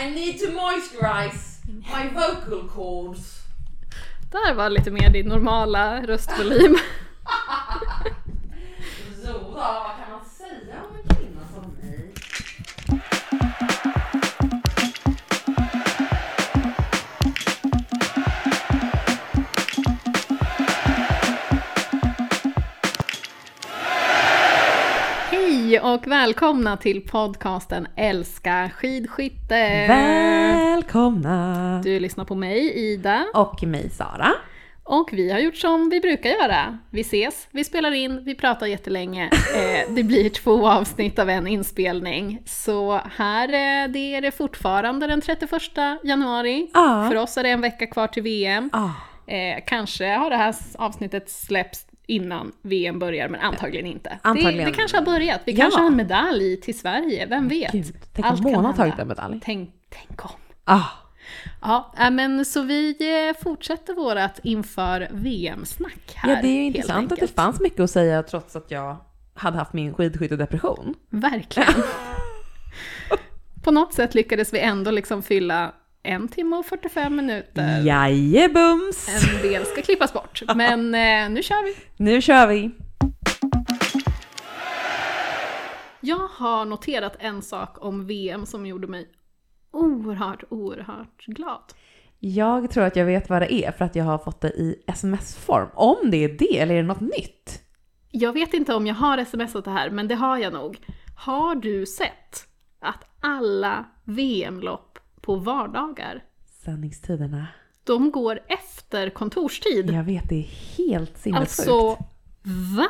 I need to moisturize my vocal cords. Där var lite mer din normala röstvolym. och välkomna till podcasten Älska skidskytte! Välkomna! Du lyssnar på mig, Ida, Och mig Sara. och vi har gjort som vi brukar göra. Vi ses, vi spelar in, vi pratar jättelänge. Eh, det blir två avsnitt av en inspelning. Så här eh, det är det fortfarande den 31 januari. Ja. För oss är det en vecka kvar till VM. Ah, Eh, kanske har det här avsnittet släppts innan VM börjar, men antagligen inte. Det, Antagligen. det kanske har börjat. Vi Ja. kanske har en medalj till Sverige, vem vet? Gud, tänk Allt om Mona har tagit en medalj. Tänk, tänk om. Ah, Ja, äh, men så vi eh, fortsätter vårat inför VM-snack här. ja, det är ju intressant att det fanns mycket att säga trots att jag hade haft min skidskyttedepression. Verkligen. På något sätt lyckades vi ändå liksom fylla en timme och 45 minuter. Jajebums! En del ska klippas bort, men eh, nu kör vi. Nu kör vi! Jag har noterat en sak om VM som gjorde mig oerhört, oerhört glad. Jag tror att jag vet vad det är för att jag har fått det i sms-form. Om det är det eller är det något nytt? Jag vet inte om jag har smsat det här, men det har jag nog. Har du sett att alla VM-lopp på vardagar, Sändningstiderna. de går efter kontorstid? Jag vet, det är helt sinnessjukt. Alltså, va?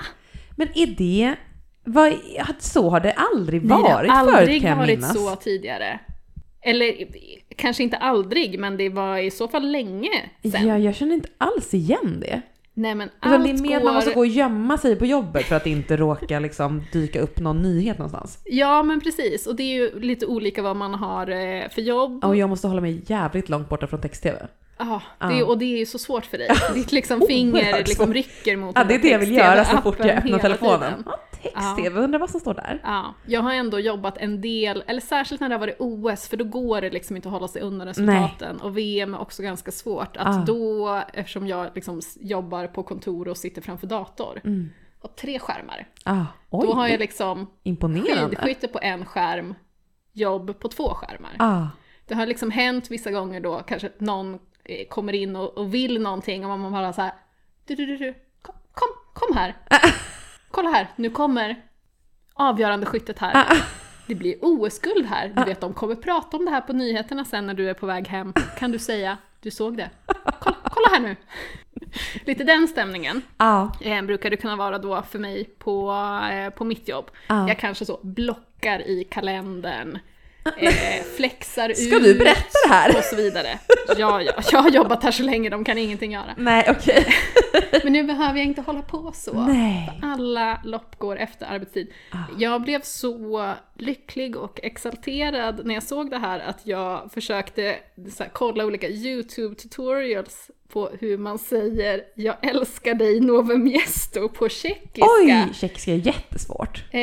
Men är det... Vad, så har det aldrig Nej, varit det har förut aldrig kan jag varit minnas. så tidigare. Eller kanske inte aldrig, men det var i så fall länge sen. Ja, jag känner inte alls igen det. Nej men allt det är mer att går... man måste gå och gömma sig på jobbet för att inte råka liksom dyka upp någon nyhet någonstans. Ja men precis, och det är ju lite olika vad man har eh, för jobb. Och jag måste hålla mig jävligt långt borta från text-tv. Ja, Ja. det, och det är ju så svårt för dig. Ditt liksom finger liksom rycker mot Ja, den det är det jag vill göra så fort jag öppnar telefonen. tiden. Ja, text-tv, undrar vad som står där. Ja, jag har ändå jobbat en del, eller särskilt när det har varit OS, för då går det liksom inte att hålla sig undan resultaten. Och VM är också ganska svårt. Att Ah. då, eftersom jag liksom jobbar på kontor och sitter framför dator, Mm. och tre skärmar. Ah, oj, Då har jag liksom imponerande. skidskytte på en skärm, jobb på två skärmar. Ah, Det har liksom hänt vissa gånger då kanske någon eh, kommer in och, och vill någonting och man bara så här, du, du, du, du, kom, kom, kom här. Kolla här, nu kommer avgörande skyttet här. ah, Det blir OS-guld här. Du vet, de kommer prata om det här på nyheterna sen när du är på väg hem. Kan du säga, du såg det? Kolla, kolla här nu. Lite den stämningen ah, eh, brukar det kunna vara då för mig på, eh, på mitt jobb. ah. Jag kanske så blockar i kalendern, eh, flexar ut Ska du berätta det här? och så vidare. Ja, ja, jag har jobbat här så länge, de kan ingenting göra. Nej, okej. Men nu behöver jag inte hålla på så. Nej. Alla lopp går efter arbetstid. Ah. Jag blev så lycklig och exalterad när jag såg det här att jag försökte här, kolla olika YouTube tutorials på hur man säger “Jag älskar dig Nove Miesto” på tjeckiska. Oj, tjeckiska är jättesvårt. Eh,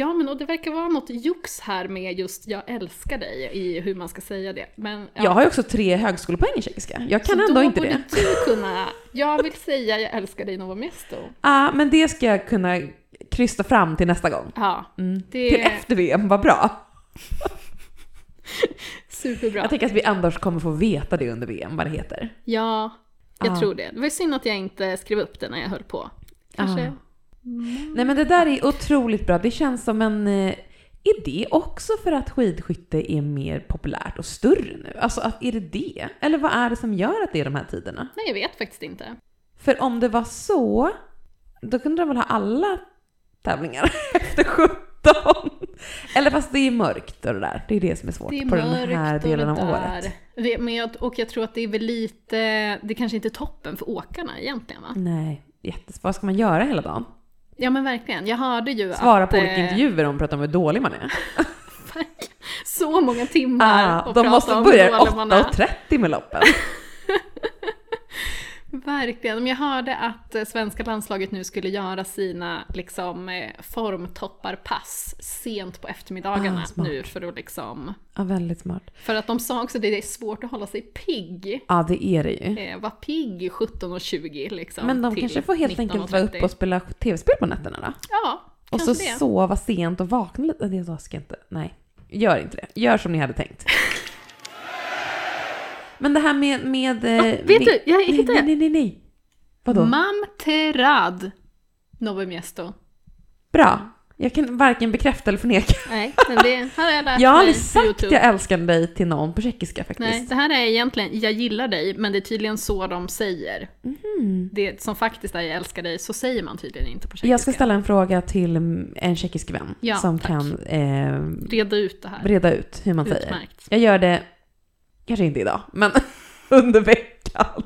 ja, men och det verkar vara något jox här med just “jag älskar dig” i hur man ska säga det. Men, ja. Jag har ju också tre högskolepoäng i tjeckiska. Jag kan Så ändå då inte borde det. du kunna, jag vill säga “jag älskar dig Nove Miesto”. ah, men det ska jag kunna krysta fram till nästa gång. Ja, Mm. det Till efter VM, vad bra. Superbra. Jag tänker att vi annars kommer få veta det under VM, vad det heter. Ja, jag Ja. tror det. Det var synd att jag inte skrev upp det när jag höll på. Kanske. Ja. Nej men det där är otroligt bra. Det känns som en... eh, Är det också för att skidskytte är mer populärt och större nu? Alltså att, är det det? Eller vad är det som gör att det är de här tiderna? Nej, jag vet faktiskt inte. För om det var så, då kunde de väl ha alla tävlingar efter 17? Eller fast det är mörkt och det där. Det är det som är svårt Det är på den här delen och av året. Det- Men jag, och jag tror att det är väl lite, det kanske inte är toppen för åkarna egentligen va? Nej, jättesvårt. Vad ska man göra hela dagen? Ja men verkligen, jag hörde ju Svara att... på olika eh, intervjuer om pratar om hur dålig man är. Så många timmar Ah, att de måste börja hur dålig man är. 8.30 med loppen. verkligen. Jag hörde att eh, svenska landslaget nu skulle göra sina liksom, eh, formtopparpass sent på eftermiddagarna Ah, nu för att liksom... Ja, väldigt smart. För att de sa också att det är svårt att hålla sig pigg. Ja, det är det ju. Eh, var pigg 17.20 liksom. Men de kanske får helt enkelt vara uppe 19.30. och spela tv-spel på nätterna då? Ja, Och så det. sova sent och vakna lite. Det ska jag inte. Nej, gör inte det. Gör som ni hade tänkt. Men det här med... med eh, vet med- du, jag hittade nej, nej, nej, nej. Vadå? Mamterad Novo Miesto. Bra. Jag kan varken bekräfta eller förneka. Nej, men det har jag lärt Jag har aldrig sagt YouTube. jag älskar dig till någon på tjeckiska faktiskt. Nej, det här är egentligen jag gillar dig, men det är tydligen så de säger. Mhm. Det som faktiskt är jag älskar dig, så säger man tydligen inte på tjeckiska. Jag ska ställa en fråga till mm, en tjeckisk vän Ja, som tack. kan eh, Reda ut det här. reda ut hur man säger. Utmärkt. Jag gör det, kanske inte idag, men under veckan.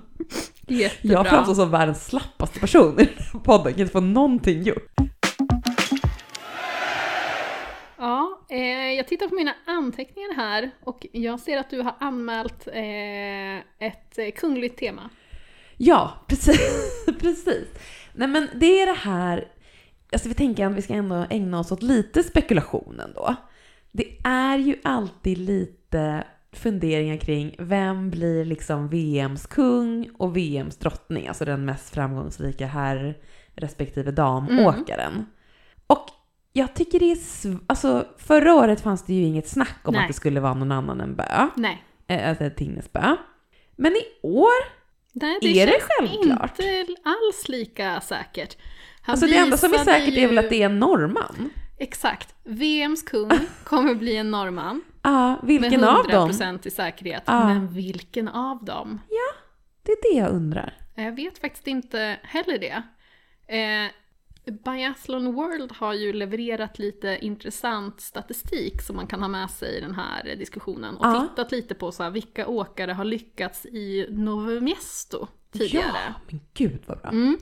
Jättebra. Jag framstår som världens slappaste person i den här podden, jag kan inte få någonting gjort. Ja, eh, jag tittar på mina anteckningar här och jag ser att du har anmält eh, ett eh, kungligt tema. Ja, precis. precis. Nej men det är det här, alltså vi tänker att vi ska ändå ägna oss åt lite spekulation ändå. Det är ju alltid lite funderingar kring vem blir liksom VMs kung och VMs drottning, alltså den mest framgångsrika herr respektive damåkaren. Och jag tycker det är, alltså förra året fanns det ju inget snack om Nej. att det skulle vara någon annan än Bö, Nej, eh, alltså Tinnesbö. Men i år Nej Är det självklart? inte alls lika säkert. Han Alltså det enda som är säkert är väl ju- att det är en norrman? Exakt. VMs kung kommer bli en norrman. Ja, vilken med av dem? 100% i säkerhet. Ja. Men vilken av dem? Det är det jag undrar. Jag vet faktiskt inte heller det. Eh, Biathlon World har ju levererat lite intressant statistik som man kan ha med sig i den här diskussionen. Och Ja. tittat lite på så här, vilka åkare har lyckats i Novo Miesto tidigare. Ja, men gud vad bra. Mm.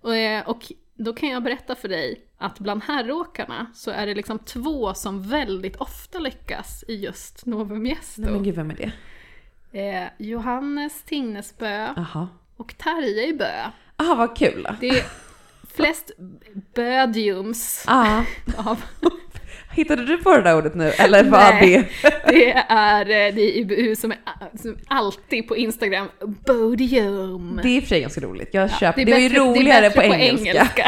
Och, eh, och då kan jag berätta för dig att bland herråkarna så är det liksom två som väldigt ofta lyckas i just Novo Miesto. Nej men gud, vem är det? Eh, Johannes Tingnesbö Jaha. och Tarjei Bö. Aha, vad kul. Det är flest bödiums Ja. av, Hittade du på det där ordet nu? Eller var Nej. det? det är eh, det är IBU som är som alltid på Instagram, bodium. Det är i och för sig ganska roligt. Jag Ja, köper. Det, var ju bättre- roligare det är bättre på, engelska. engelska.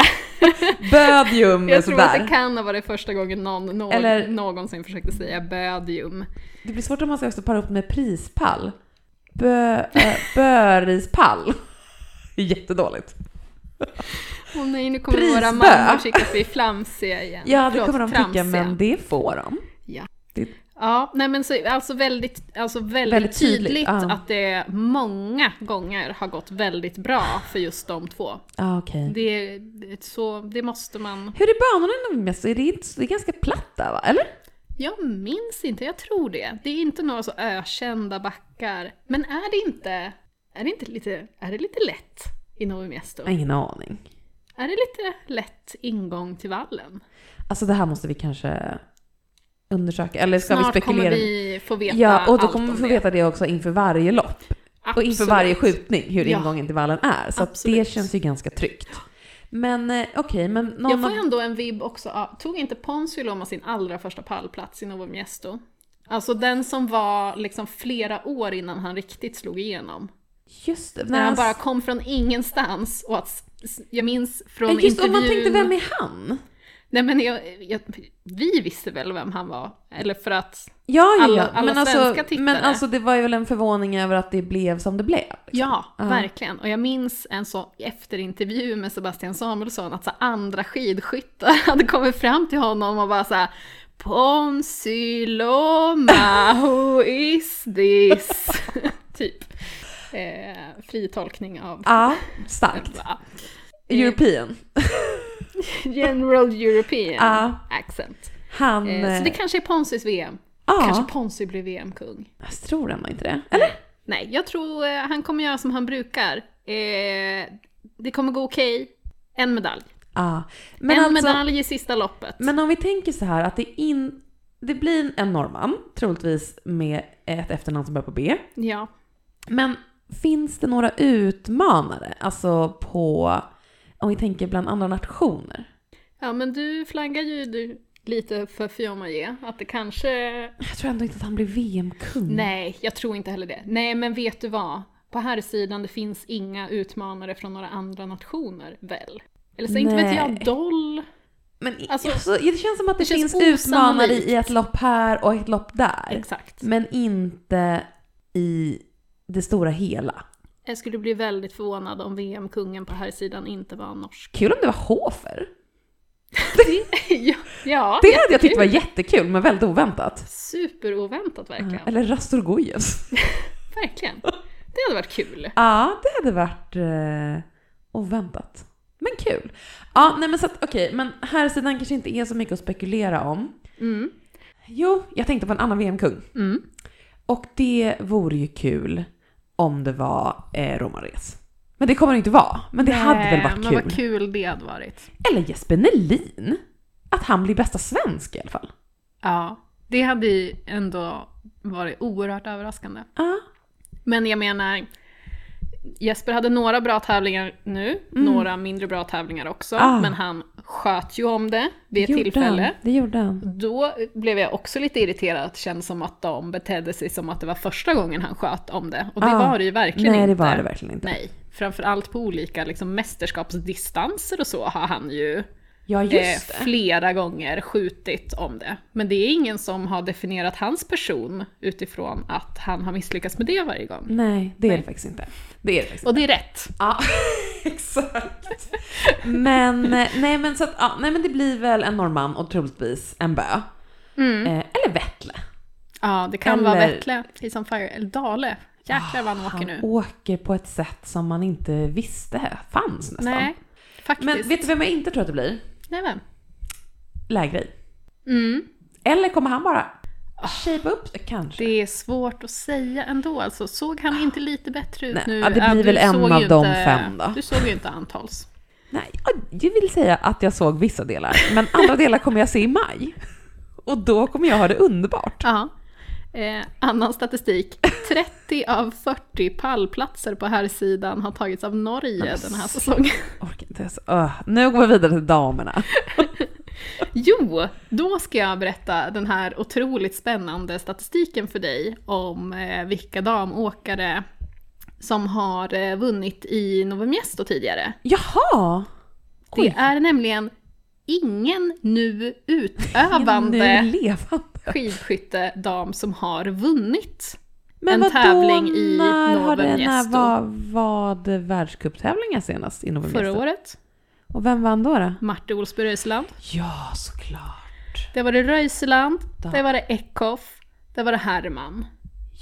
Bödium Jag tror att det kan ha varit första gången någon, någon Eller- någonsin försökte säga bödium. Det blir svårt om man ska också para upp med prispall. Bö, äh, börispall. Jättedåligt. Åh nej, nu kommer våra Prisbö. mammor tycka att vi är flamsiga igen. Ja, det kommer de tycka, tramsiga. men det får de. Ja. Det- Ja, nej men så, alltså väldigt, alltså väldigt, Väldigt tydligt, tydligt, ja. att det många gånger har gått väldigt bra för just de två. Ja, okej. Det, det, så, det måste man... Hur är banorna inom mest? Är det, inte, det är ganska platt där va? Eller? Jag minns inte, jag tror det. Det är inte några så ökända backar. Men är det inte, är det inte lite, är det lite lätt i Novi Miesto? Jag har ingen aning. Är det lite lätt ingång till vallen? Alltså det här måste vi kanske undersöka. Eller ska Snart vi kommer spekulera? vi få veta Ja, och då kommer vi få veta det också inför varje lopp. Och inför varje Absolut. skjutning, hur Ja. ingången till vallen är. Så det Absolut. känns ju ganska tryggt. Men eh, okej, men någon Jag får av... ändå en vibb också. Tog inte Ponsius Loma sin allra första pallplats i Novo Miesto? Alltså den som var liksom flera år innan han riktigt slog igenom. Just det. När han bara kom från ingenstans och att jag minns från just intervjun... man tänkte, vem är han? Nej men jag, jag, vi visste väl vem han var. Eller för att, Ja, ja, Alla- alla men, alltså, svenska tittare. men alltså det var ju väl en förvåning över att det blev som det blev. liksom. ja, Ja. verkligen. Och jag minns en så efterintervju med Sebastian Samuelsson att så andra skidskyttar hade kommit fram till honom och bara så här Ponsi Loma, who is this? typ. Eh, fri tolkning av... Ja, starkt. Ja. European. General European Ja. accent. Han... Eh, så det kanske är Ponsis VM. ja, Kanske Ponsi blir VM-kung. jag tror ändå inte det. Eller? Nej, jag tror eh, han kommer göra som han brukar. Eh, det kommer gå okej. En medalj. Men en alltså, medalj i sista loppet. Men om vi tänker så här att det, in, det blir en norrman, troligtvis med ett efternamn som börjar på B. Ja. Men finns det några utmanare? Alltså på, om vi tänker bland andra nationer. Ja, men du flaggar ju du, lite för Fiomaye, att det kanske... Jag tror ändå inte att han blir VM-kung. Nej, jag tror inte heller det. Nej, men vet du vad? På här sidan det finns inga utmanare från några andra nationer, väl? Eller så inte vet jag. Doll? Men Alltså, alltså, det känns som att det, det finns utmanare i ett lopp här och ett lopp där. Exakt. Men inte i det stora hela. Jag skulle bli väldigt förvånad om VM-kungen på här sidan inte var norsk. Kul om det var Hofer. ja, ja, Det hade jag tyckt var jättekul. men väldigt oväntat. Superoväntat verkligen. Eller Rastorgojevs. Verkligen. Det hade varit kul. Ja, det hade varit eh, oväntat. Men kul. Ja, nej men så att okej, men här sidan kanske inte är så mycket att spekulera om. Mm. Jo, jag tänkte på en annan VM-kung. Mm. Och det vore ju kul om det var eh, Roman Rees. Men det kommer det inte vara. Men det hade väl varit men kul. vad kul det hade varit. Eller Jesper Nelin. Att han blir bästa svensk i alla fall. Ja, det hade ju ändå varit oerhört överraskande. Ja. Men jag menar, Jesper hade några bra tävlingar nu, några mindre bra tävlingar också, Mm. Ah. men han sköt ju om det vid ett gjorde tillfälle. Han. Det gjorde han. Då blev jag också lite irriterad det kändes som att de betedde sig som att det var första gången han sköt om det. Och det Ah. var det ju verkligen Nej, inte. det var det verkligen inte. Nej, framförallt på olika liksom, mästerskapsdistanser och så har han ju Ja, eh, just det. flera gånger skjutit om det. Men det är ingen som har definierat hans person utifrån att han har misslyckats med det varje gång. Nej, det är Nej. det faktiskt inte. Det är det faktiskt Och det är rätt. Ja, exakt. Men, eh, nej men så att, ja, nej men det blir väl en norrman och troligtvis en bö. Mm. Eh, eller Vettle. Ja, det kan vara Eller- Vettle, Face on Fire, eller Dale. Jäklar vad han åker Han nu. åker på ett sätt som man inte visste fanns nästan. Nej, faktiskt. Men vet du vem jag inte tror att det blir? Nej, vem? Lägrej. Mm. Eller kommer han bara shape upp kanske? Det är svårt att säga ändå. Alltså, såg han inte lite bättre ut Nej, nu? ja, det blir väl en av de inte- fem då. Du såg ju inte antals. Nej, ja, jag vill säga att jag såg vissa delar. Men andra delar kommer jag se i maj. Och då kommer jag ha det underbart. Ja. Eh, annan statistik. 30 av 40 pallplatser på här sidan har tagits av Norge den här säsongen. Öh, nu går vi vidare till damerna. Jo, då ska jag berätta den här otroligt spännande statistiken för dig om eh, vilka damåkare som har eh, vunnit i Novo Miesto tidigare. Jaha! Det Oj. är nämligen ingen nu utövande Nu levande. Skidskyttedam som har vunnit Men en tävling i när har det, när var, var världscuptävlingar senast i Novo förra året. Och vem vann då? då? Marte Olsby Röisland. Ja, såklart. Det var det Röisland, Da. det var det Eckhoff, det var det Herman.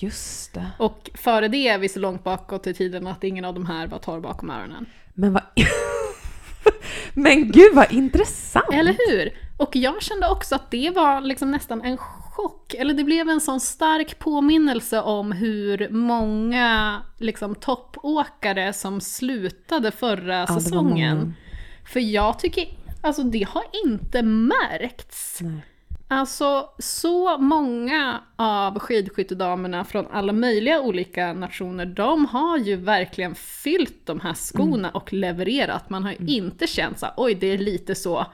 Just det. Och före det är vi så långt bakåt i tiden att ingen av de här var torr bakom öronen. Men vad... Men gud vad intressant! Eller hur? Och jag kände också att det var liksom nästan en chock, eller det blev en sån stark påminnelse om hur många liksom, toppåkare som slutade förra Ja, säsongen. För jag tycker, alltså det har inte märkts. Nej. Alltså så många av skidskyttedamerna från alla möjliga olika nationer, de har ju verkligen fyllt de här skorna Mm. och levererat. Man har ju inte känt så oj det är lite så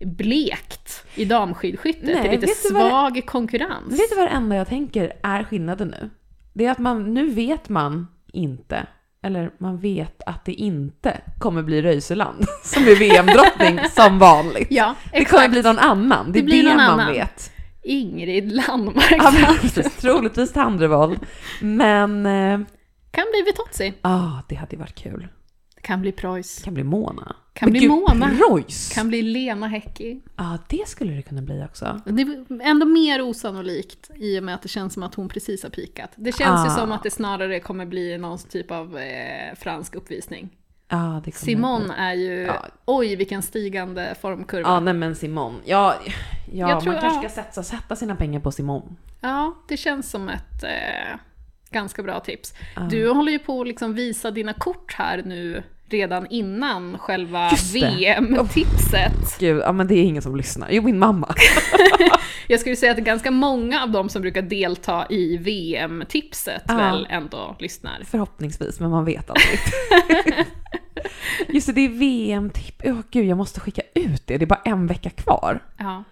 blekt i damskidskytte. Nej, det är lite du vad svag konkurrens. Vet du vad det enda jag tänker är skillnaden nu? Det är att man, nu vet man inte, eller man vet att det inte kommer bli Röiseland som är VM-drottning som vanligt. Ja, Det kommer bli någon annan, det är Det det, blir någon man annan. vet. Ingrid Landmark. Ja, men troligtvis Tandrevold. Men, ja, kan bli Vitozzi. ah, det hade varit kul. Kan bli Preuss. Kan bli Mona. Kan Men bli gud, Mona. Preuss! Kan bli Lena Häcki. Ja, det skulle det kunna bli också. Det är ändå mer osannolikt i och med att det känns som att hon precis har pikat. Det känns ju Ah. som att det snarare kommer bli någon typ av eh, fransk uppvisning. Ja, kommer Simon är ju, Ja. oj vilken stigande formkurva. Ja, Ja, nej men Simon. Ja, ja Jag tror- man kanske ja. ska sätta, sätta sina pengar på Simon. det känns som ett eh, ganska bra tips. Ja. Du håller ju på att liksom visa dina kort här nu redan innan själva det. VM-tipset. Gud, ja men det är ingen som lyssnar. Jo, min mamma. Jag skulle säga att ganska många av de som brukar delta i VM-tipset Ja. väl ändå lyssnar. Förhoppningsvis, men man vet aldrig. Just det, det är VM-tipp. Åh gud, jag måste skicka ut det. Det är bara en vecka kvar. Ja.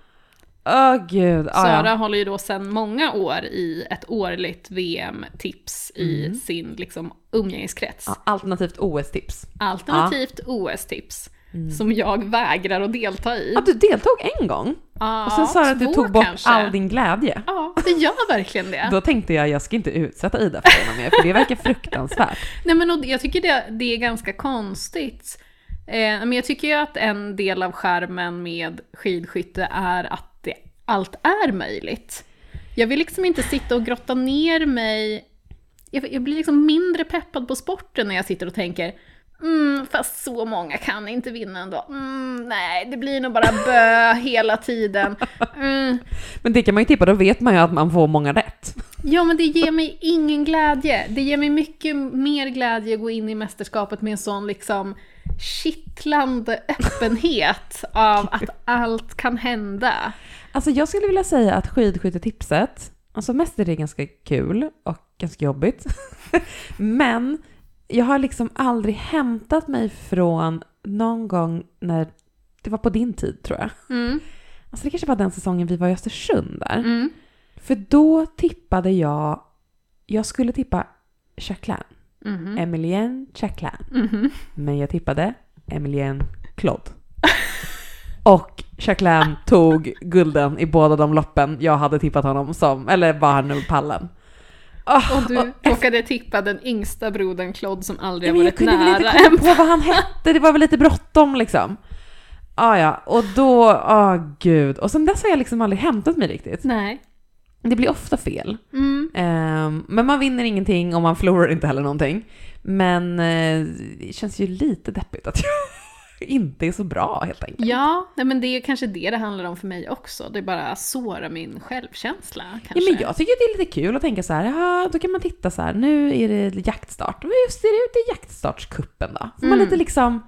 Åh gud. Ah, Sara ja. håller ju då sedan många år i ett årligt VM-tips i Mm. sin liksom, umgängeskrets. Ja, alternativt OS-tips. Alternativt OS-tips. Som jag vägrar att delta i. Ja, du deltog en gång. Ja, Och sen sa du att du tog bort kanske. all din glädje. Ja, det gör verkligen det. Då tänkte jag, jag ska inte utsätta Ida för det någon mer, för det verkar fruktansvärt. Nej men och jag tycker det, det är ganska konstigt. Eh, men jag tycker ju att en del av skärmen med skidskytte är att allt är möjligt. Jag vill liksom inte sitta och grotta ner mig. Jag, jag blir liksom mindre peppad på sporten när jag sitter och tänker Mm, fast så många kan inte vinna ändå. Mm, nej, det blir nog bara bö hela tiden. Mm. Men det kan man ju tippa, då vet man ju att man får många rätt. Ja, men det ger mig ingen glädje. Det ger mig mycket mer glädje att gå in i mästerskapet med en sån liksom kittlande öppenhet av att allt kan hända. Alltså jag skulle vilja säga att skidskyttetipset, alltså mest är det ganska kul och ganska jobbigt. Men jag har liksom aldrig hämtat mig från någon gång när, det var på din tid tror jag. Mm, Alltså det kanske var den säsongen vi var i Östersund där. mm, För då tippade jag, jag skulle tippa Jacqueline, mhm, Emilien Jacqueline. mhm. Men jag tippade Emilien Claude. Och Jacqueline tog gulden i båda de loppen jag hade tippat honom som, eller var han nu pallen. Oh, Och du råkade tippa den yngsta brodern Claude som aldrig har men jag varit kunde väl inte nära komma på vad han hette, det var väl lite bråttom liksom. Ah, ja, och då, ah gud. Och sen dess har jag liksom aldrig hämtat mig riktigt. Nej. Det blir ofta fel. Mm. Ehm, men man vinner ingenting och man förlorar inte heller någonting. Men eh, det känns ju lite deppigt att jag inte är så bra helt enkelt. Ja, nej, men det är kanske det det handlar om för mig också. Det är bara såra min självkänsla kanske. Ja, men jag tycker det är lite kul att tänka så här, ja, då kan man titta så här, nu är det jaktstart. Just är det ute i jaktstartskuppen då? Så man Mm. lite liksom,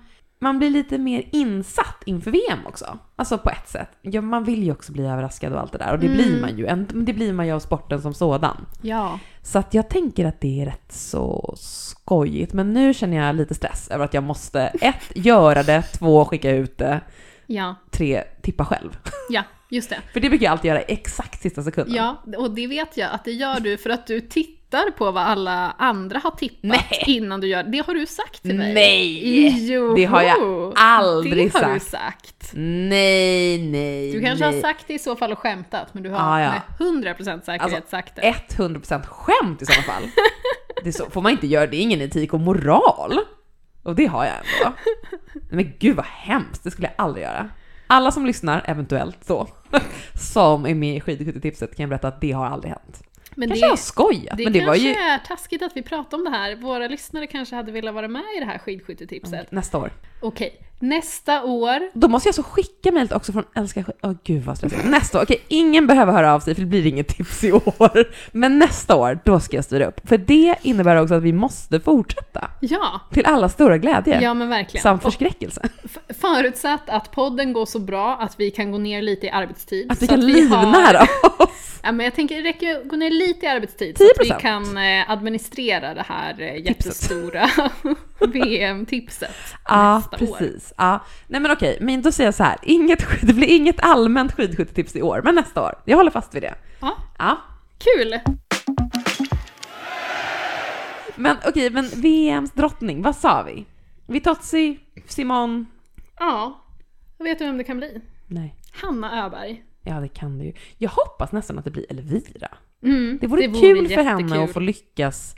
man blir lite mer insatt inför VM också. Alltså på ett sätt. Ja, man vill ju också bli överraskad och allt det där. Och det Mm. blir man ju. Det blir man ju av sporten som sådan. Ja. Så att jag tänker att det är rätt så skojigt. Men nu känner jag lite stress över att jag måste ett, göra det, två, skicka ut det, Ja, tre, tippa själv. ja, just det. För det brukar jag alltid göra exakt sista sekunden. Ja, och det vet jag att det gör du för att du tittar på vad alla andra har tippat Nej. innan du gör det. har du sagt till mig. Nej! Jo, Det har jag aldrig det har du sagt. sagt. Nej, nej, Du kanske nej. har sagt det i så fall och skämtat, men du har Ah, ja. med 100% säkerhet Alltså, sagt det. 100% skämt i sådana fall. Det så, får man inte göra, det är ingen etik och moral. Och det har jag ändå. Men gud vad hemskt, det skulle jag aldrig göra. Alla som lyssnar, eventuellt så, som är med i skidskyttetipset kan jag berätta att det har aldrig hänt. Men Kanske jag har det, skojat, det men det kanske var ju är taskigt att vi pratar om det här. Våra lyssnare kanske hade velat vara med i det här skidskyttetipset. nästa år. Okej, nästa år. Då måste jag så skicka mejlet också från Älskar. Åh gud vad stressigt. Nästa år, okej ingen behöver höra av sig för det blir inget tips i år. Men nästa år, då ska jag styra upp. För det innebär också att vi måste fortsätta. Ja, Till alla stora glädje. ja men verkligen. Samt Och förskräckelse. f- förutsatt att podden går så bra att vi kan gå ner lite i arbetstid. Att vi kan har- livnära oss. Ja, men jag tänker det räcker ju att gå ner lite i arbetstid så att vi 10%. kan eh, administrera det här eh, jättestora VM-tipset Ja, nästa år. precis. Ja. Nej men okej, men då säger jag så här. Inget, det blir inget allmänt skidskyttetips i år, men nästa år. Jag håller fast vid det. Ja, Ja. kul! Men okej, men VMs drottning, vad sa vi? Vitozzi, Simon? Ja, jag vet du vem det kan bli? Nej. Hanna Öberg. Ja, det kan det ju. Jag hoppas nästan att det blir Elvira. Mm, Det vore, kul för henne jättekul. att få lyckas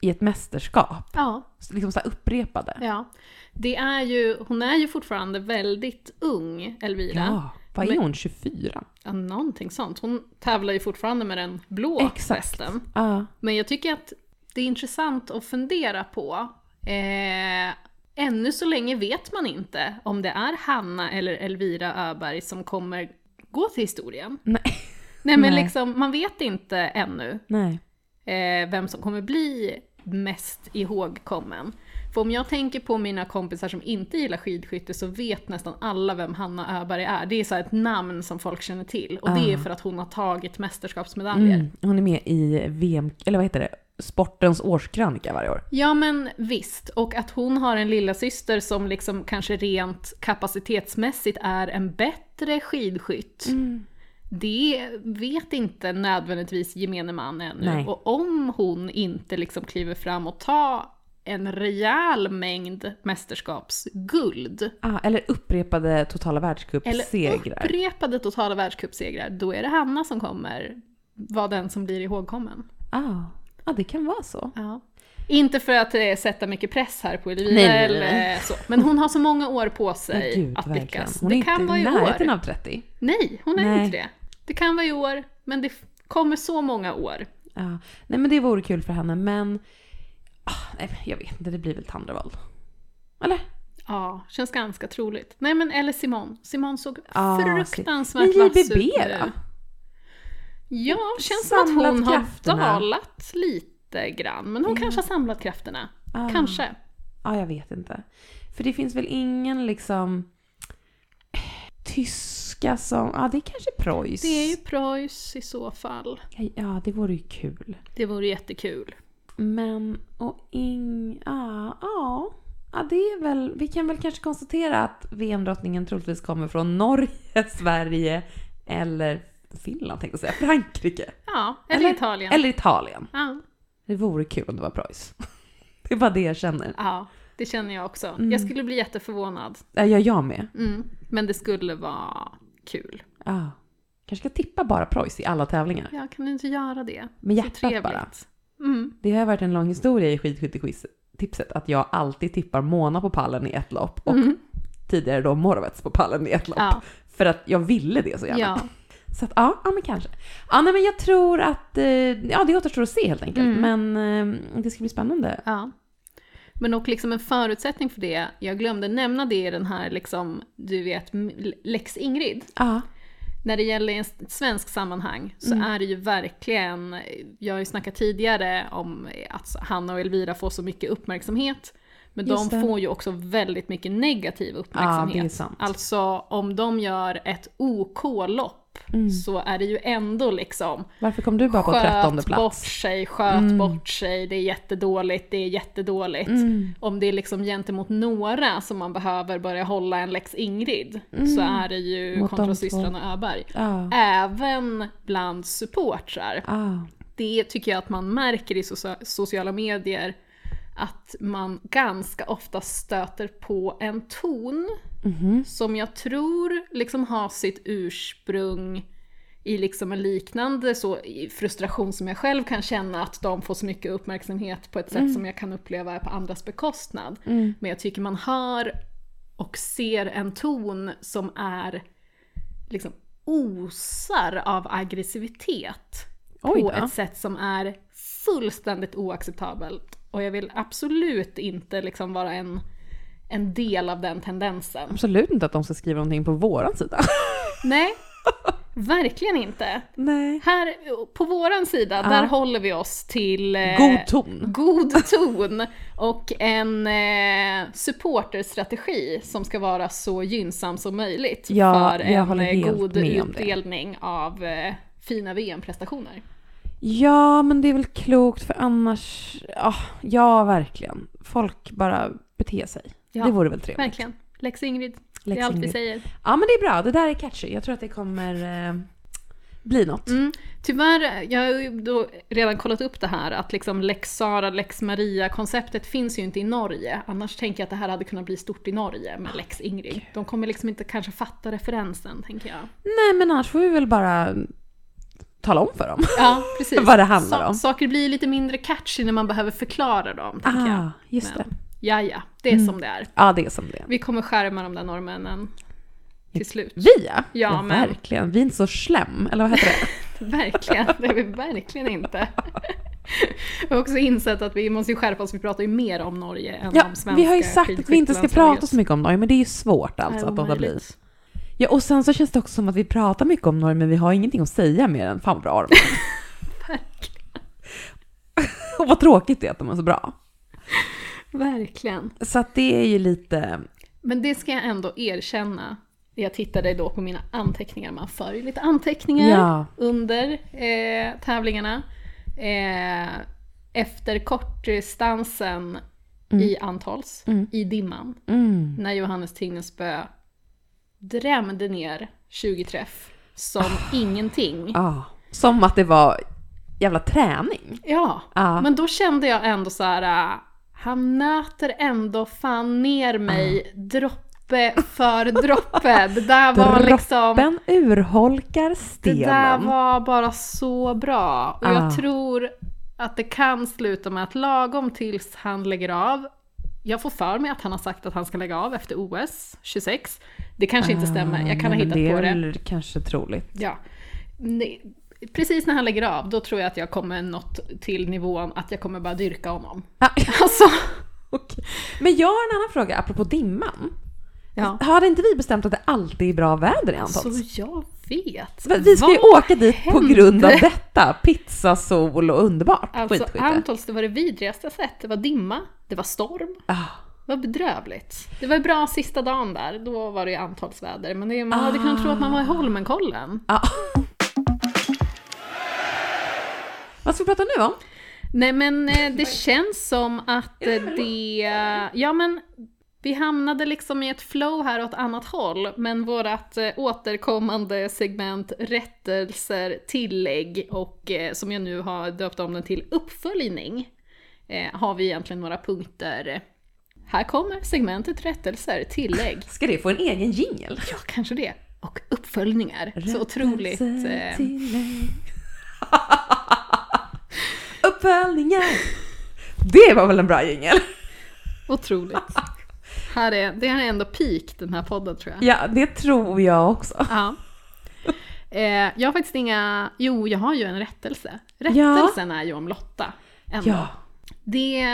i ett mästerskap. Ja, Liksom så här upprepade. ja. Det är ju, hon är ju fortfarande väldigt ung, Elvira. Ja, vad är hon? 24? Ja, någonting sånt. Hon tävlar ju fortfarande med den blå Exakt. västen. Ja. Men jag tycker att det är intressant att fundera på. Eh, ännu så länge vet man inte om det är Hanna eller Elvira Öberg som kommer gå till historien. Nej. Nej men Nej. liksom, man vet inte ännu eh, vem som kommer bli mest ihågkommen. För om jag tänker på mina kompisar som inte gillar skidskytte så vet nästan alla vem Hanna Öberg är. Det är så ett namn som folk känner till. Och det är Ah. för att hon har tagit mästerskapsmedaljer. Mm. Hon är med i VM, eller vad heter det? Sportens årskrönika varje år. Ja men visst, och att hon har en lilla syster som liksom kanske rent kapacitetsmässigt är en bättre skidskytt. Det vet inte nödvändigtvis gemene man ännu. Nej. Och om hon inte liksom kliver fram och tar en rejäl mängd mästerskapsguld, Ah, eller upprepade totala eller världscupsegrar. upprepade totala världscupsegrar, då är det Hanna som kommer vara den som blir ihågkommen. Ah. ah, det kan vara så. Ja. Inte för att eh, sätta mycket press här på Elvira Nej, nej, eller nej. så, men hon har så många år på sig gud, att verkligen. lyckas. Hon Det är kan inte vara i närheten år. av 30. Nej, hon är inte det. Det kan vara i år, men det kommer så många år. Ja. Nej men det vore kul för henne, men... Ah, nej, jag vet inte, det blir väl Tandrevold. Eller? Ja, känns ganska troligt. Nej men eller Simon. Simon såg Ja, fruktansvärt Men vass ut JBB nu. då? Ja, känns som att Samlat hon har krafterna. dalat lite grann. Men hon kanske har samlat krafterna. Ah. Kanske. Ja, jag vet inte. För det finns väl ingen liksom tyska som... Ja, det är kanske Preuss. Det är ju Preuss i så fall. Ja, det vore ju kul. Det vore jättekul. Men, och ing... Ja, ja. Ja, det är väl... Vi kan väl kanske konstatera att VM-drottningen troligtvis kommer från Norge, Sverige eller Finland tänkte jag säga. Frankrike. Ja, eller, Italien. Eller Italien. Ja. Det vore kul om det var Preuss. Det är bara det jag känner. ja, det känner jag också. Mm. Jag skulle bli jätteförvånad. Ja, jag, med. Mm. Men det skulle vara kul. Ja. Kanske ska tippa bara Preuss i alla tävlingar. Ja, kan du inte göra det? Med hjärtat bara. Mm. Det har varit en lång historia i skidskyttequiz-tipset att jag alltid tippar Mona på pallen i ett lopp och Mm. tidigare då Morovets på pallen i ett lopp. Ja, För att jag ville det så gärna. ja. Så att ja, ja men kanske. Ja, nej men jag tror att, eh, ja det återstår att se helt enkelt. Mm. Men eh, det ska bli spännande. Ja. Men och liksom en förutsättning för det, jag glömde nämna det i den här liksom, du vet, Lex Ingrid. Ja. När det gäller ett svenskt sammanhang så Mm. är det ju verkligen, jag har ju snackat tidigare om att Hanna och Elvira får så mycket uppmärksamhet. Men Just de det. får ju också väldigt mycket negativ uppmärksamhet. sant. Alltså om de gör ett OK-lopp Mm. så är det ju ändå liksom Varför kom du bara på trettonde sköt bort plats? sig, sköt Mm. bort sig, det är jättedåligt, det är jättedåligt. Mm. Om det är liksom gentemot några som man behöver börja hålla en lex Ingrid så är det ju Mm. Mot de kontra två. systrarna Öberg. Ja. Även bland supportrar. Ah. Det tycker jag att man märker i socia- sociala medier att man ganska ofta stöter på en ton Mhm. som jag tror liksom har sitt ursprung i liksom en liknande så frustration som jag själv kan känna att de får så mycket uppmärksamhet på ett sätt som jag kan uppleva är på andras bekostnad. Mm. Men jag tycker man hör och ser en ton som är liksom osar av aggressivitet på ett sätt som är fullständigt oacceptabelt. Och jag vill absolut inte liksom vara en, en del av den tendensen. Absolut inte att de ska skriva någonting på våran sida. Nej, verkligen inte. Nej. Här på våran sida, Ja. där håller vi oss till eh, God ton. god ton och en eh, supporterstrategi som ska vara så gynnsam som möjligt Ja, för en eh, god utdelning av eh, fina VM-prestationer. Ja, men det är väl klokt för annars... Ja, ja verkligen. Folk bara beter sig. Ja, det vore väl trevligt. Verkligen. Lex Ingrid, det Lex är allt vi Ingrid. säger. Ja, men det är bra. Det där är catchy. Jag tror att det kommer eh, bli något. Mm. Tyvärr, jag har ju då redan kollat upp det här att liksom Lex Sara, Lex Maria-konceptet finns ju inte i Norge. Annars tänker jag att det här hade kunnat bli stort i Norge med Lex Ingrid. De kommer liksom inte kanske fatta referensen, tänker jag. Nej, men annars får vi väl bara tala om för dem. Ja, precis. Vad det handlar om. Saker blir lite mindre catchy när man behöver förklara dem, tänker jag. Ah, just Men, det. ja, ja, det är som det är. Ja, det är som det är. Vi kommer skärma de där norrmännen till slut. Vi ja. Ja, men- verkligen. Vi är inte så slem, eller vad heter det? Verkligen, det är vi verkligen inte. Jag har också insett att vi måste skärpa oss, vi pratar ju mer om Norge än Ja, om svenska vi har ju sagt att vi inte ska prata så mycket om Norge, men det är ju svårt alltså är att låta bli. Ja, och sen så känns det också som att vi pratar mycket om Norge, men vi har ingenting att säga mer än fan vad bra de är." Och vad tråkigt det är att de är så bra. Verkligen. Så att det är ju lite... Men det ska jag ändå erkänna. Jag tittade då på mina anteckningar, man för ju lite anteckningar Ja. under eh, tävlingarna. Eh, efter kortdistansen i Antals, Mm. i dimman, Mm. när Johannes Tingnesbö drämde ner 20 träff som ingenting. Ja. Som att det var jävla träning. Ja, Ja. men då kände jag ändå så här. äh, han nöter ändå fan ner mig droppe för droppe. Det där var liksom... Droppen urholkar Det stenen. där var bara så bra. Och Ah. jag tror att det kan sluta med att lagom tills han lägger av. Jag får för mig att han har sagt att han ska lägga av efter OS 26. Det kanske inte stämmer, jag kan ha Ah, hittat det på är det. väl kanske troligt. Ja. Nej, Precis när han lägger av, då tror jag att jag kommer nått till nivån att jag kommer bara dyrka honom. Ja. Alltså, Okej. Men jag har en annan fråga apropå dimman. ja. Har inte vi bestämt att det alltid är bra väder i Så Antons? jag vet. Vi ska ju åka dit på hände? grund av detta. Pizza, sol och underbart Alltså. Antols, det var det vidrigaste jag sett. Det var dimma, det var storm. Ah. Var bedrövligt. Det var bra sista dagen där, då var det ju Antolsväder. Men det, man hade kunnat tro att man var i Holmenkollen. Ja. Vad ska vi prata nu om? Nej men eh, det känns som att eh, det... Ja men vi hamnade liksom i ett flow här åt annat håll, men vårat eh, återkommande segment rättelser, tillägg och som jag nu har döpt om den till uppföljning har vi egentligen några punkter. Här kommer segmentet rättelser, tillägg, Ska det få en egen jingel? ja kanske det, och uppföljningar. Så otroligt... Eh, Tillägg. Uppföljningar. Det var väl en bra jingel? otroligt. Här är, det här är ändå peak den här podden tror jag. Ja, det tror jag också. Ja. Eh, jag har faktiskt inga... Jo, jag har ju en rättelse. Rättelsen är ju om Lotta. Ändå. Ja. Det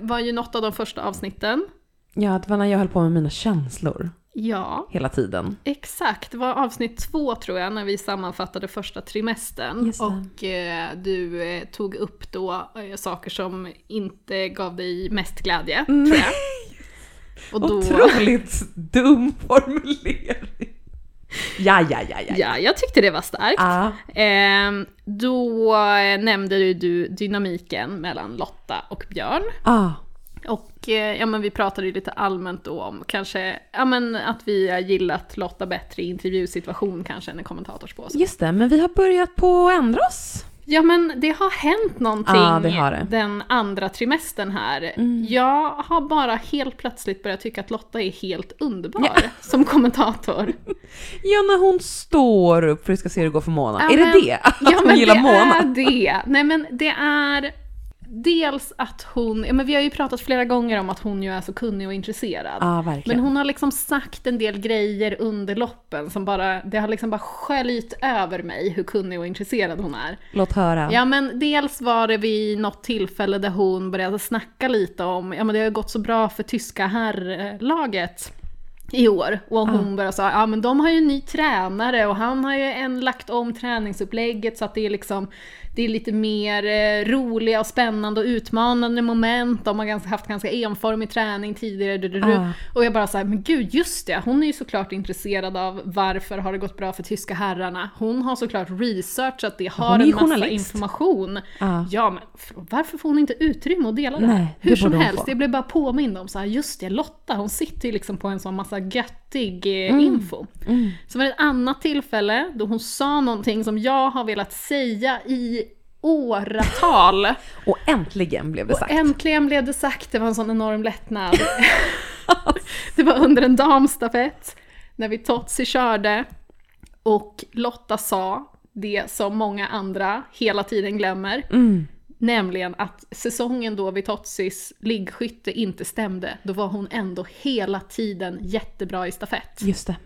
var ju något av de första avsnitten. ja, det var när jag höll på med mina känslor Ja, hela tiden. exakt. Det var avsnitt två tror jag, när vi sammanfattade första trimestern. Och eh, du eh, tog upp då eh, saker som inte gav dig mest glädje, tror jag. Och då, Otroligt dum formulering. Ja, ja, ja, ja. ja, jag tyckte det var starkt. Ah. Ehm, då eh, nämnde ju du dynamiken mellan Lotta och Björn. Ah. Och eh, ja, men vi pratade ju lite allmänt då om kanske ja, men att vi har gillat Lotta bättre i intervjusituation kanske än i kommentatorspåse. Just det, men vi har börjat på att ändra oss. Ja men det har hänt någonting Ja, det har det. den andra trimestern här. Mm. Jag har bara helt plötsligt börjat tycka att Lotta är helt underbar som kommentator. Ja, när hon står upp för att vi ska se hur det går för Mona. Ja, är det men- det? Att ja, hon men gillar det Mona? är det. Nej men det är dels att hon, ja, men vi har ju pratat flera gånger om att hon ju är så kunnig och intresserad. Ja, verkligen. Men hon har liksom sagt en del grejer under loppen som bara, det har liksom bara sköljt över mig hur kunnig och intresserad hon är. Låt höra. Ja men dels var det vid något tillfälle där hon började snacka lite om, ja men det har ju gått så bra för tyska herrlaget i år. Och hon började säga, ja men de har ju en ny tränare och han har ju en lagt om träningsupplägget så att det är liksom det är lite mer eh, roliga och spännande och utmanande moment. De har ganska, haft ganska enformig träning tidigare. Du, du, du. Ah. Och jag bara såhär, men gud just det, hon är ju såklart intresserad av varför har det gått bra för tyska herrarna. Hon har såklart researchat det, har en massa journalist. information. Ja. Ja men för- varför får hon inte utrymme att dela det? Nej, det Hur som helst, jag blev bara påmind om så här, just det, Lotta hon sitter ju liksom på en sån massa göttig eh, info. Mm. Så var det ett annat tillfälle då hon sa någonting som jag har velat säga i åratal. Och äntligen blev det Och sagt. äntligen blev det sagt, det var en sån enorm lättnad. det var under en damstafett, när vi Totsi körde. Och Lotta sa det som många andra hela tiden glömmer. Mm. Nämligen att säsongen då vid Totsis liggskytte inte stämde. Då var hon ändå hela tiden jättebra i stafett. Just det.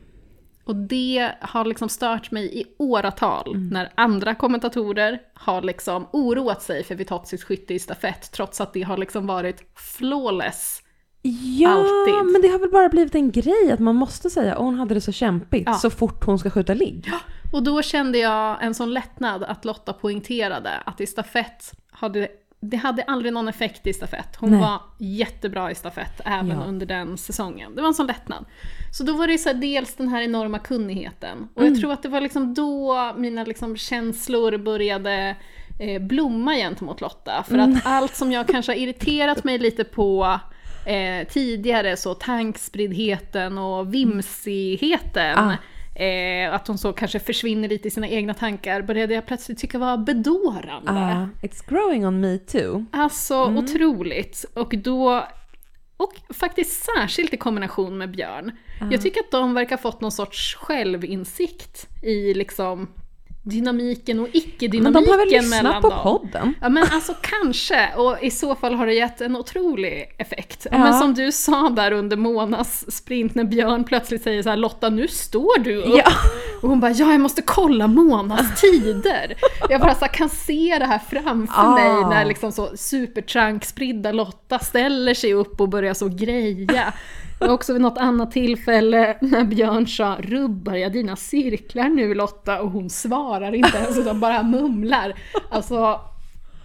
Och det har liksom stört mig i åratal när andra kommentatorer har liksom oroat sig för Vitozis skytte i stafett trots att det har liksom varit flawless. Ja, Alltid. men det har väl bara blivit en grej att man måste säga hon hade det så kämpigt Ja. så fort hon ska skjuta ligg. Och då kände jag en sån lättnad att Lotta poängterade att i stafett hade det hade aldrig någon effekt i stafett. Hon Nej. var jättebra i stafett även Ja. under den säsongen. Det var en sån lättnad. Så då var det så här, dels den här enorma kunnigheten. Och Mm. jag tror att det var liksom då mina liksom känslor började eh, blomma gentemot Lotta. För Mm. att allt som jag kanske har irriterat mig lite på eh, tidigare, så tankspriddheten och vimsigheten. Ah. Eh, att hon så kanske försvinner lite i sina egna tankar, började jag plötsligt tycka var bedårande. Ah, it's growing on me too. Alltså otroligt. Och då, och faktiskt särskilt i kombination med Björn. Jag tycker att de verkar ha fått någon sorts självinsikt i liksom dynamiken och Men icke-dynamiken de har väl lyssnat mellan på dem. podden? Ja men alltså kanske, och i så fall har det gett en otrolig effekt. Ja. Men som du sa där under Monas sprint när Björn plötsligt säger så här Lotta nu står du upp. Ja. Och hon bara ja jag måste kolla Monas tider. Jag bara så här, kan se det här framför Ah. mig när liksom så supertrankspridda Lotta ställer sig upp och börjar så greja. Och också vid något annat tillfälle när Björn sa “Rubbar jag dina cirklar nu Lotta?” och hon svarar inte ens utan bara mumlar. Alltså,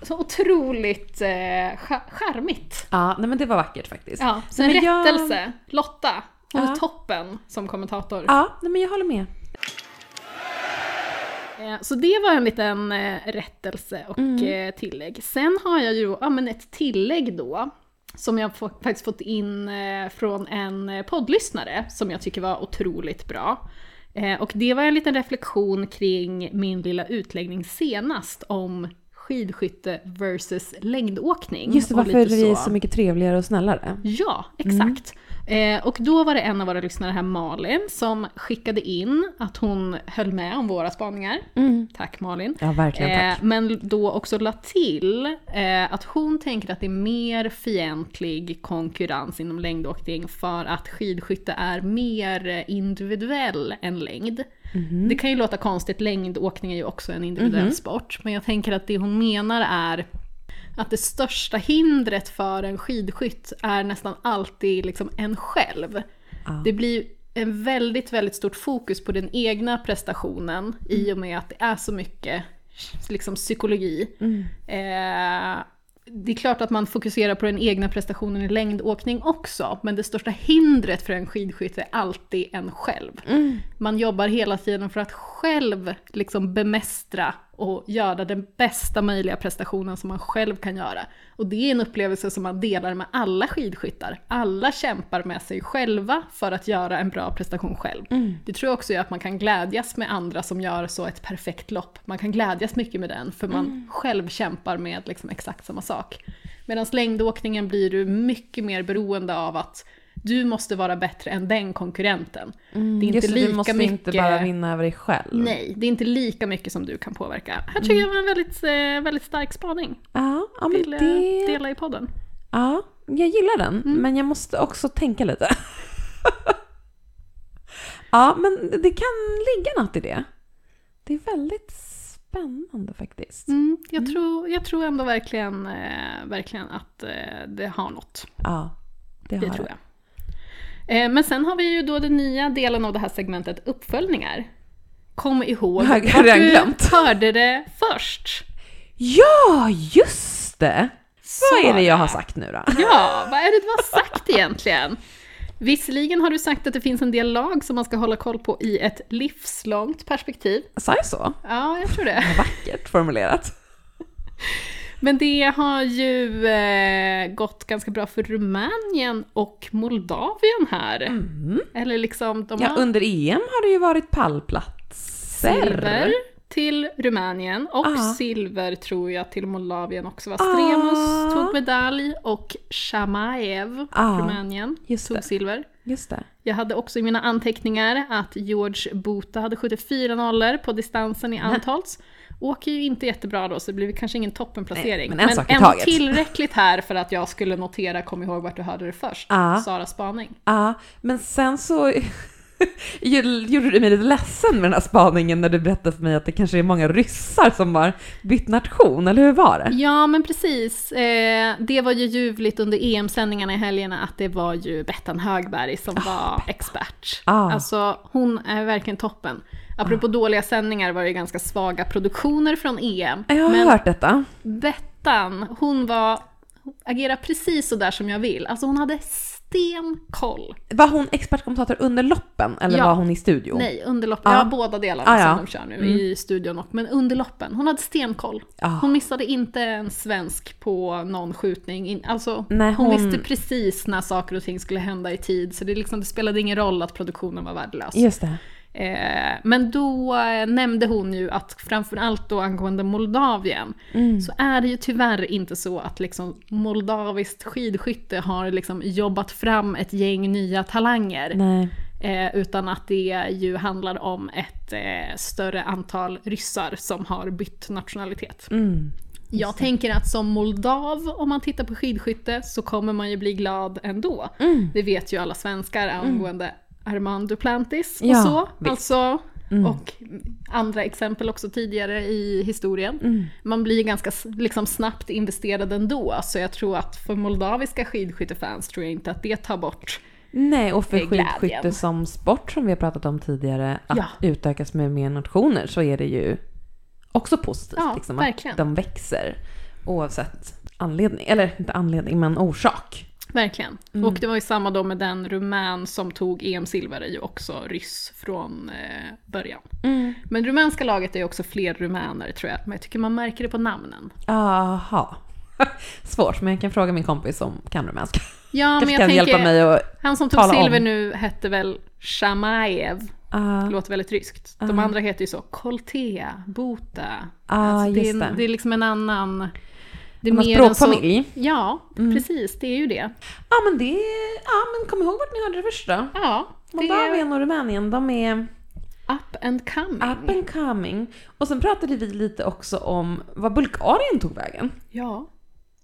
så otroligt eh, cha- charmigt. Ja, nej men det var vackert faktiskt. Ja, så en jag- rättelse. Lotta, hon är Ja. toppen som kommentator. Ja, nej men jag håller med. Eh, Så det var en liten eh, rättelse och eh, tillägg. Sen har jag ju ja, men ett tillägg då, som jag faktiskt fått in eh, från en eh, poddlyssnare, som jag tycker var otroligt bra. Eh, och det var en liten reflektion kring min lilla utläggning senast om skidskytte versus längdåkning. Just det, varför är vi så mycket trevligare och snällare. Ja, exakt. Eh, och då var det en av våra lyssnare här, Malin, som skickade in att hon höll med om våra spaningar. Tack Malin. Ja, verkligen tack. Eh, men då också la till eh, att hon tänker att det är mer fientlig konkurrens inom längdåkning för att skidskytte är mer individuell än längd. Mhm. Det kan ju låta konstigt, längdåkning är ju också en individuell sport. Men jag tänker att det hon menar är att det största hindret för en skidskytt är nästan alltid liksom en själv. Det blir en väldigt, väldigt stort fokus på den egna prestationen i och med att det är så mycket liksom, psykologi. Eh, det är klart att man fokuserar på den egna prestationen i längdåkning också, men det största hindret för en skidskytt är alltid en själv. Man jobbar hela tiden för att själv liksom bemästra och göra den bästa möjliga prestationen som man själv kan göra. Och det är en upplevelse som man delar med alla skidskyttar. Alla kämpar med sig själva för att göra en bra prestation själv. Det tror jag också gör att man kan glädjas med andra som gör så ett perfekt lopp. Man kan glädjas mycket med den för man själv kämpar med liksom exakt samma sak. Medan längdåkningen blir du mycket mer beroende av att du måste vara bättre än den konkurrenten. det är inte Just lika du måste mycket... inte bara vinna över dig själv. Nej, det är inte lika mycket som du kan påverka. Här tycker jag var en väldigt, eh, väldigt stark spaning. Ja, ja men Vill eh, det... dela i podden. Ja, jag gillar den, Mm. men jag måste också tänka lite. ja, men det kan ligga något i det. Det är väldigt spännande faktiskt. Mm, jag, Tror, jag tror ändå verkligen, eh, verkligen att eh, det har något. Ja, det har Det tror jag. Eh, men sen har vi ju då den nya delen av det här segmentet, uppföljningar. Kom ihåg redan du glömt? hörde det först. Ja, just det! Vad är det jag har sagt nu då? Ja, vad är det du har sagt egentligen? Visserligen har du sagt att det finns en del lag som man ska hålla koll på i ett livslångt perspektiv. Sa jag så? Ja, jag tror det. Vackert formulerat. Men det har ju eh, gått ganska bra för Rumänien och Moldavien här. Eller liksom, de Ja, har under EM har det ju varit pallplatser. silver till Rumänien och Ah. silver tror jag till Moldavien också. var Stremus Ah. tog medalj och Shamaev, Ah, Rumänien, tog det. silver. Just det. Jag hade också i mina anteckningar att George Bota hade 74 nollor på distansen i Antholz. Åker ju inte jättebra då, så det blir kanske ingen toppenplacering. Nej, men en sak taget. tillräckligt här för att jag skulle notera, kom ihåg vart du hörde det först, Ja. Sara Spaning. Ja, men sen så gjorde du mig lite ledsen med den här spaningen när du berättade för mig att det kanske är många ryssar som har bytt nation, eller hur var det? Ja, men precis. Eh, det var ju ljuvligt under EM-sändningarna i helgerna att det var ju Bettan Högberg som var expert. Ah. Alltså, hon är verkligen toppen. Apropå dåliga sändningar var det ju ganska svaga produktioner från EM. Jag har men hört detta. Bettan ettan, hon var, agerade precis så där som jag vill. Alltså hon hade stenkoll. Var hon expertkommentator under loppen eller Ja. var hon i studio? Nej, under loppen. Ja. Ja, båda delarna Ah, ja. som de kör nu Mm. i studion och, men under loppen. Hon hade stenkoll. Ja. Hon missade inte en svensk på någon skjutning. In- Alltså, Nej, hon... hon- visste precis när saker och ting skulle hända i tid. Så det, liksom, det spelade ingen roll att produktionen var värdelös. Just det. Eh, men då eh, nämnde hon ju att framförallt då angående Moldavien Mm. så är det ju tyvärr inte så att liksom moldaviskt skidskytte har liksom jobbat fram ett gäng nya talanger. Eh, utan att det ju handlar om ett eh, större antal ryssar som har bytt nationalitet. Mm. Jag tänker att som moldav, om man tittar på skidskytte, så kommer man ju bli glad ändå. Mm. Det vet ju alla svenskar angående Armand Duplantis och Ja, så. visst. Alltså, Mm. och andra exempel också tidigare i historien. Mm. Man blir ganska liksom, snabbt investerad ändå, så jag tror att för moldaviska skidskyttefans tror jag inte att det tar bort Nej, och för skidskytte som sport som vi har pratat om tidigare, att Ja. utökas med mer nationer så är det ju också positivt. Ja, liksom, verkligen. Att de växer oavsett anledning, eller inte anledning men orsak. Verkligen. Mm. Och det var ju samma då med den rumän som tog EM-silver, är ju också ryss från eh, början. Men rumänska laget är ju också fler rumäner tror jag, men jag tycker man märker det på namnen. Aha. Svårt, men jag kan fråga min kompis som kan rumänska. Ja, men Kanske jag kan tänker, hjälpa mig och... han som tog tala om. silver nu hette väl Shamaev, det låter väldigt ryskt. De andra heter ju så, Koltea, Bota. ah, Alltså, det, är, det. det är liksom en annan... Det är mer än så- språkfamilj. Ja, precis, det är ju det. Ja men det Ja men kom ihåg vart ni hörde det första. Ja, det Moldavien och Rumänien, de är up and coming. up and coming. Och sen pratade vi lite också om vad Bulgarien tog vägen. Ja.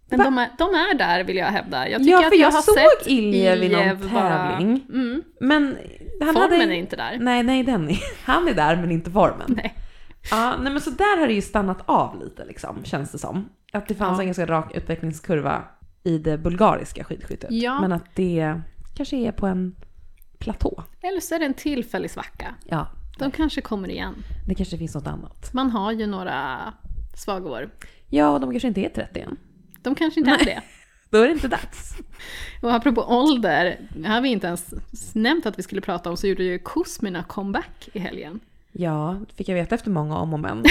Men de är, de är där vill jag hävda. Jag tycker Ja, för att jag, jag har såg Iljev i någon tävling. Mm. Men han Formen hade... är inte där. Nej, nej, den är... Han är där men inte formen. Nej. Ja, nej men så där har det ju stannat av lite liksom, känns det som. Att det fanns Ja. en ganska rak utvecklingskurva i det bulgariska skidskyttet. Ja. Men att det kanske är på en platå. Eller så är det en tillfällig svacka. Ja, De kanske kommer igen. det kanske finns något annat. Man har ju några svaga år. Ja, och de kanske inte är 30 än. De kanske inte är det. Då är det inte dags. Och apropå ålder, det har vi inte ens nämnt att vi skulle prata om, så gjorde ju Kuzmina comeback i helgen. Ja, det fick jag veta efter många om och men.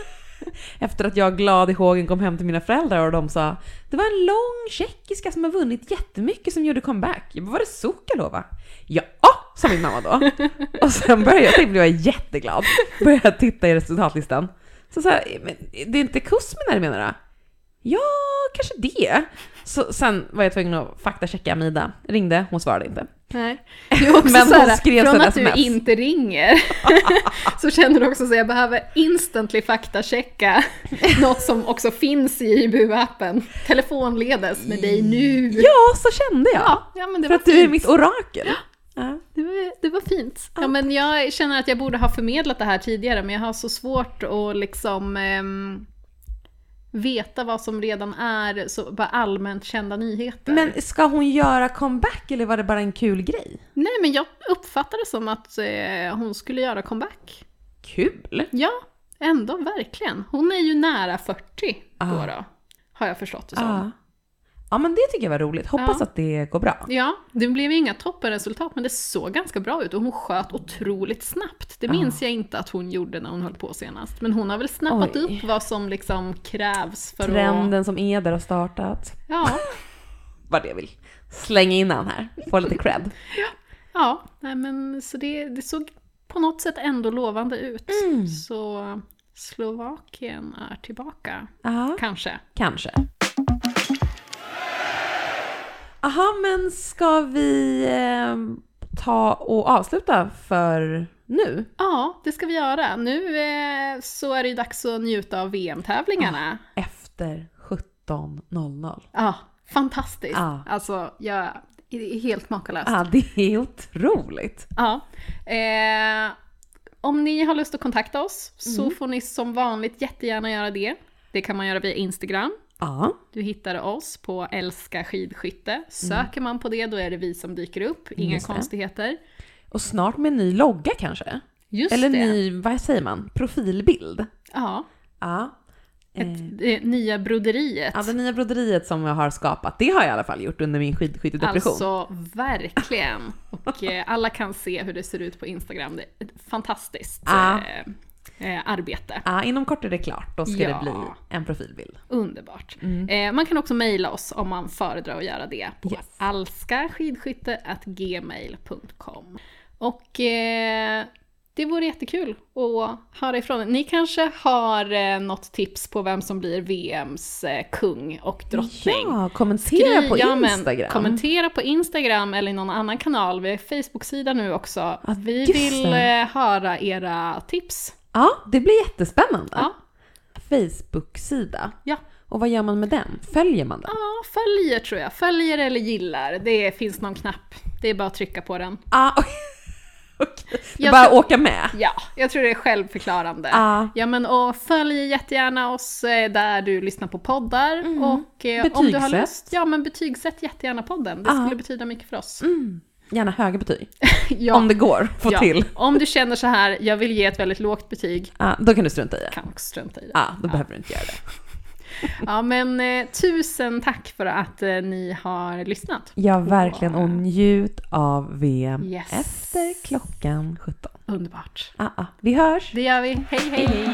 efter att jag glad i hågen kom hem till mina föräldrar och de sa det var en lång tjeckiska som har vunnit jättemycket som gjorde comeback. Jag bara, var det Sokolova? Ja, sa min mamma då. Och sen började jag, tänkte, blev jag jätteglad. Började titta i resultatlistan. Så sa men det är inte Kuzmina du menar då? Ja, kanske det. Så sen var jag tvungen att faktachecka Amida. Ringde, hon svarade inte. Nej. Det är också Men skrev från att du sms. inte ringer, så känner du också så jag behöver instantly faktachecka något som också finns i IBU-appen. Telefonledes med dig nu. Ja, så kände jag. Ja, ja men det För var att du är fint. mitt orakel. Ja. Det var, det var fint. Ja, men jag känner att jag borde ha förmedlat det här tidigare, men jag har så svårt att liksom ehm, veta vad som redan är så, bara allmänt kända nyheter. Men ska hon göra comeback eller var det bara en kul grej? Nej, men jag uppfattar det som att eh, hon skulle göra comeback. Kul! Ja, ändå verkligen. Hon är ju nära 40 då, Ah. då har jag förstått det som. Ja. Ja, men det tycker jag var roligt. Hoppas Ja. att det går bra. Ja, det blev inga toppenresultat men det såg ganska bra ut och hon sköt otroligt snabbt. Det minns jag inte att hon gjorde när hon höll på senast. Men hon har väl snappat Oj. upp vad som liksom krävs för att... Trenden som Eder har startat. Ja, Vad det vill slänga in han här. Få lite cred. ja nej men så det, det såg på något sätt ändå lovande ut. Mm. Så Slovakien är tillbaka, Ja, kanske. kanske. Aha, men ska vi eh, ta och avsluta för nu? Ja, det ska vi göra. Nu eh, så är det ju dags att njuta av VM-tävlingarna. Efter 17.00. Ja, fantastiskt. Ja. Alltså, jag, är helt makalöst. Ja, det är otroligt. Ja. Eh, om ni har lust att kontakta oss så Mm. får ni som vanligt jättegärna göra det. Det kan man göra via Instagram. Ja, Du hittar oss på Älska skidskytte. Söker man på det då är det vi som dyker upp, inga Mm. Just det. konstigheter. och snart med ny logga kanske? Just Eller det. ny, vad säger man, profilbild? Ja. Ja. Ett, det nya broderiet. Ja, det nya broderiet som jag har skapat, det har jag i alla fall gjort under min skidskyttedepression. Alltså verkligen. Och eh, alla kan se hur det ser ut på Instagram. Det är fantastiskt Ja. Eh, arbete. Ja, inom kort är det klart. Då ska Ja. det bli en profilbild. Underbart. Eh, man kan också mejla oss om man föredrar att göra det på Yes. alskaskydskytte.gmail.com. Och eh, det vore jättekul att höra ifrån. Ni kanske har eh, något tips på vem som blir VMs eh, kung och drottning? Ja, kommentera på ja, men Instagram. kommentera på Instagram eller i någon annan kanal. Vi har Facebook-sida nu också. Vi just vill eh, höra era tips. Ja, det blir jättespännande. Ja. Facebook-sida. Ja. Och vad gör man med den? Följer man den? Ja, följer tror jag. Följer eller gillar. Det finns någon knapp. Det är bara att trycka på den. Okej. Det är Jag bara tror- åka med. Ja, jag tror det är självförklarande. Ja. Ja men och följ jättegärna oss eh, där du lyssnar på poddar och eh, om du har lust, ja men betygsätt jättegärna podden. Det Ja. skulle betyda mycket för oss. Mm. Gärna höga betyg. Ja, Om det går, få ja. till. Om du känner så här, jag vill ge ett väldigt lågt betyg, Ja, då kan du strunta i det. kan också strunta i det. Ja, då behöver du inte göra det. Ja men eh, tusen tack för att eh, ni har lyssnat. Ja, verkligen. Och njut av VM Yes. efter klockan 17. Underbart. Ah, ah. Vi hörs! Det gör vi. hej. hej. hej.